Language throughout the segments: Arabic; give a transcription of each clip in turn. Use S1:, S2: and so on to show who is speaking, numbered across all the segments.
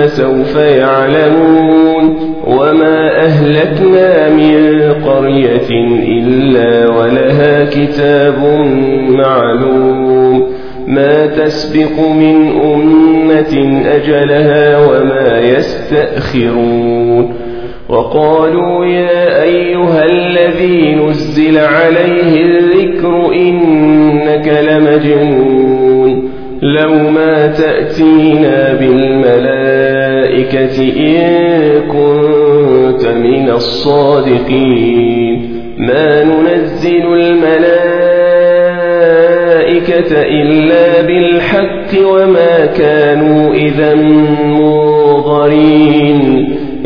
S1: فسوف يعلمون وما أهلكنا من قرية إلا ولها كتاب معلوم ما تسبق من أمة أجلها وما يستأخرون وقالوا يا أيها الذي نزل عليه الذكر إنك لمجنون لو ما تأتينا بالملائكة إن كنت من الصادقين. ما ننزل الملائكة إلا بالحق وما كانوا إذا منظرين.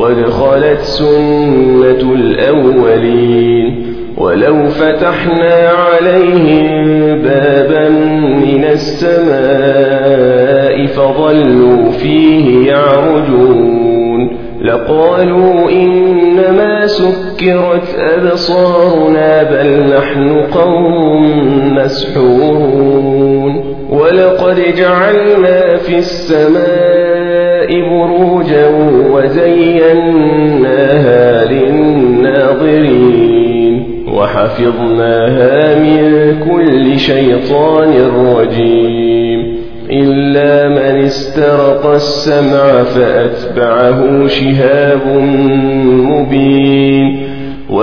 S1: وقد خلت سنة الأولين ولو فتحنا عليهم بابا من السماء فظلوا فيه يعرجون لقالوا إنما سكرت أبصارنا بل نحن قوم مسحورون ولقد جعلنا في السماء بروجا وزيناها للناظرين. وحفظناها من كل شيطان رجيم. إلا من استرق السمع فأتبعه شهاب مبين.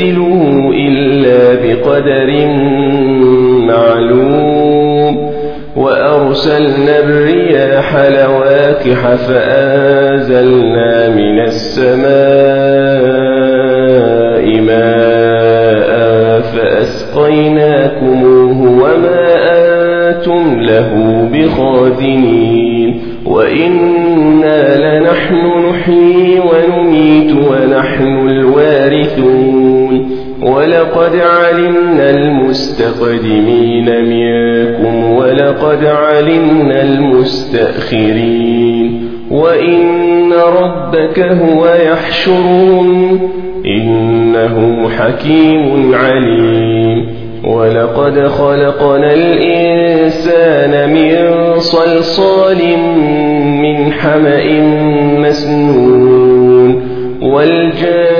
S1: ننزله إلا بقدر معلوم. وأرسلنا الرياح لواكح فآزلنا من السماء ماء فأسقيناكموه وما أنتم له بخازنين. وإنا لنحن نحيي ونميت ونحن الوارثون. ولقد علمنا المستقدمين منكم ولقد علمنا المستأخرين وإن ربك هو يحشرون إنه حكيم عليم ولقد خلقنا الإنسان من صلصال من حمأ مسنون والجان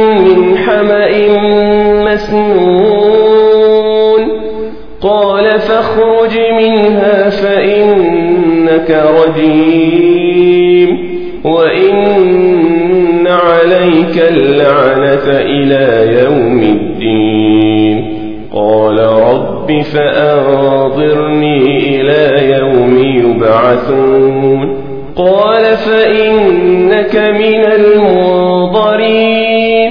S1: من حمأ مسنون. قال فاخرج منها فإنك رجيم. وإن عليك اللعنة إلى يوم الدين. قال رب فأنظرني إلى يوم يبعثون. قال فإنك من المنظرين.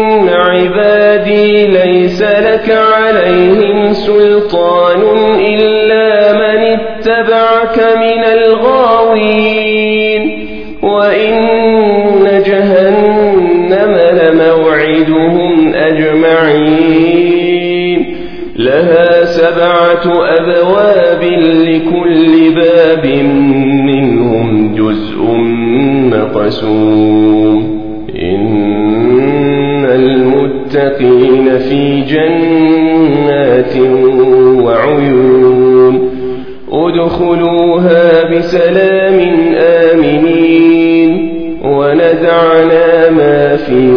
S1: عبادي ليس لك عليهم سلطان إلا من اتبعك من الغاوين. وإن جهنم لموعدهم أجمعين. لها سبعة أبواب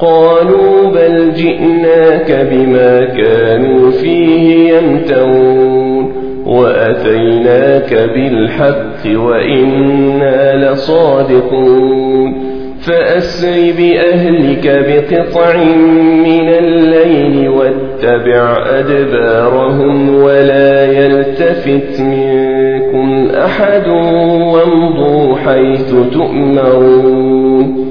S1: قالوا بل جئناك بما كانوا فيه يمترون وأتيناك بالحق وإنا لصادقون فأسر بأهلك بقطع من الليل واتبع أدبارهم ولا يلتفت منكم أحد وامضوا حيث تؤمرون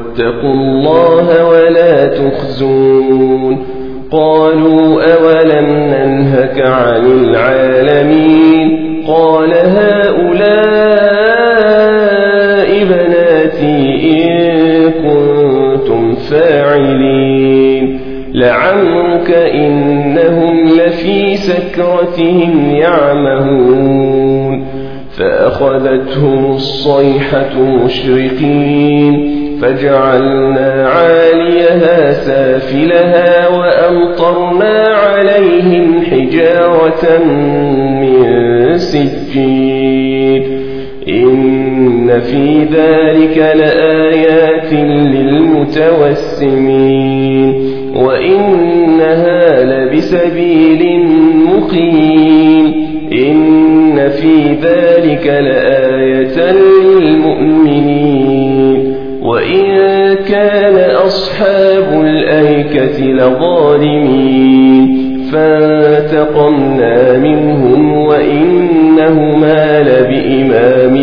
S1: واتقوا الله ولا تخزون. قالوا أولم ننهك عن العالمين؟ قال هؤلاء بناتي إن كنتم فاعلين. لعمرك إنهم لفي سكرتهم يعمهون. فأخذتهم الصيحة مشرقين. فجعلنا عاليها سافلها وأمطرنا عليهم حجارة من سجين إن في ذلك لآيات للمتوسمين. وإنها لبسبيل مقيم. إن في ذلك لآية للمؤمنين وإن كان أصحاب الأيكة لظالمين فانتقمنا منهم وإنهما لبإمام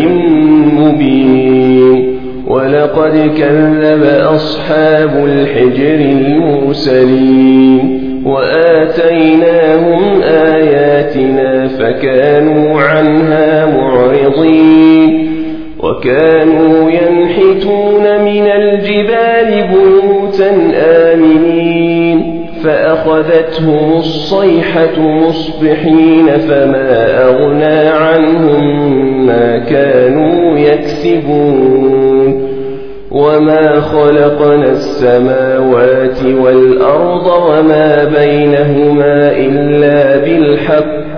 S1: مبين ولقد كذب أصحاب الحجر المرسلين وآتيناهم آياتنا فكانوا عنها معرضين وكانوا ينحتون من الجبال بيوتا آمنين فأخذتهم الصيحة مصبحين فما أغنى عنهم ما كانوا يكسبون وما خلقنا السماوات والأرض وما بينهما إلا بالحق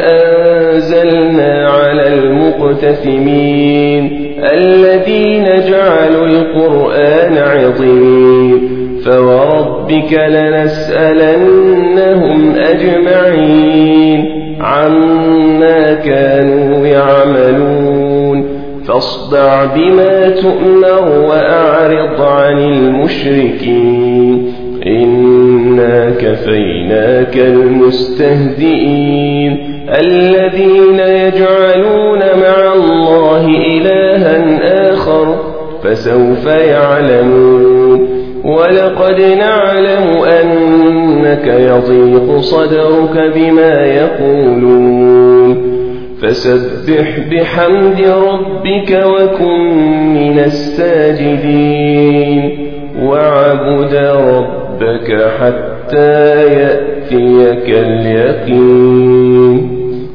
S1: المقتسمين الذين جعلوا القرآن عظيم فوربك لنسألنهم أجمعين عما كانوا يعملون فاصدع بما تؤمر وأعرض عن المشركين إنا كفيناك المستهزئين الذين يجعلون مع الله إلها آخر فسوف يعلمون ولقد نعلم أنك يضيق صدرك بما يقولون فسبح بحمد ربك وكن من الساجدين وعبد ربك حتى يأتيك اليقين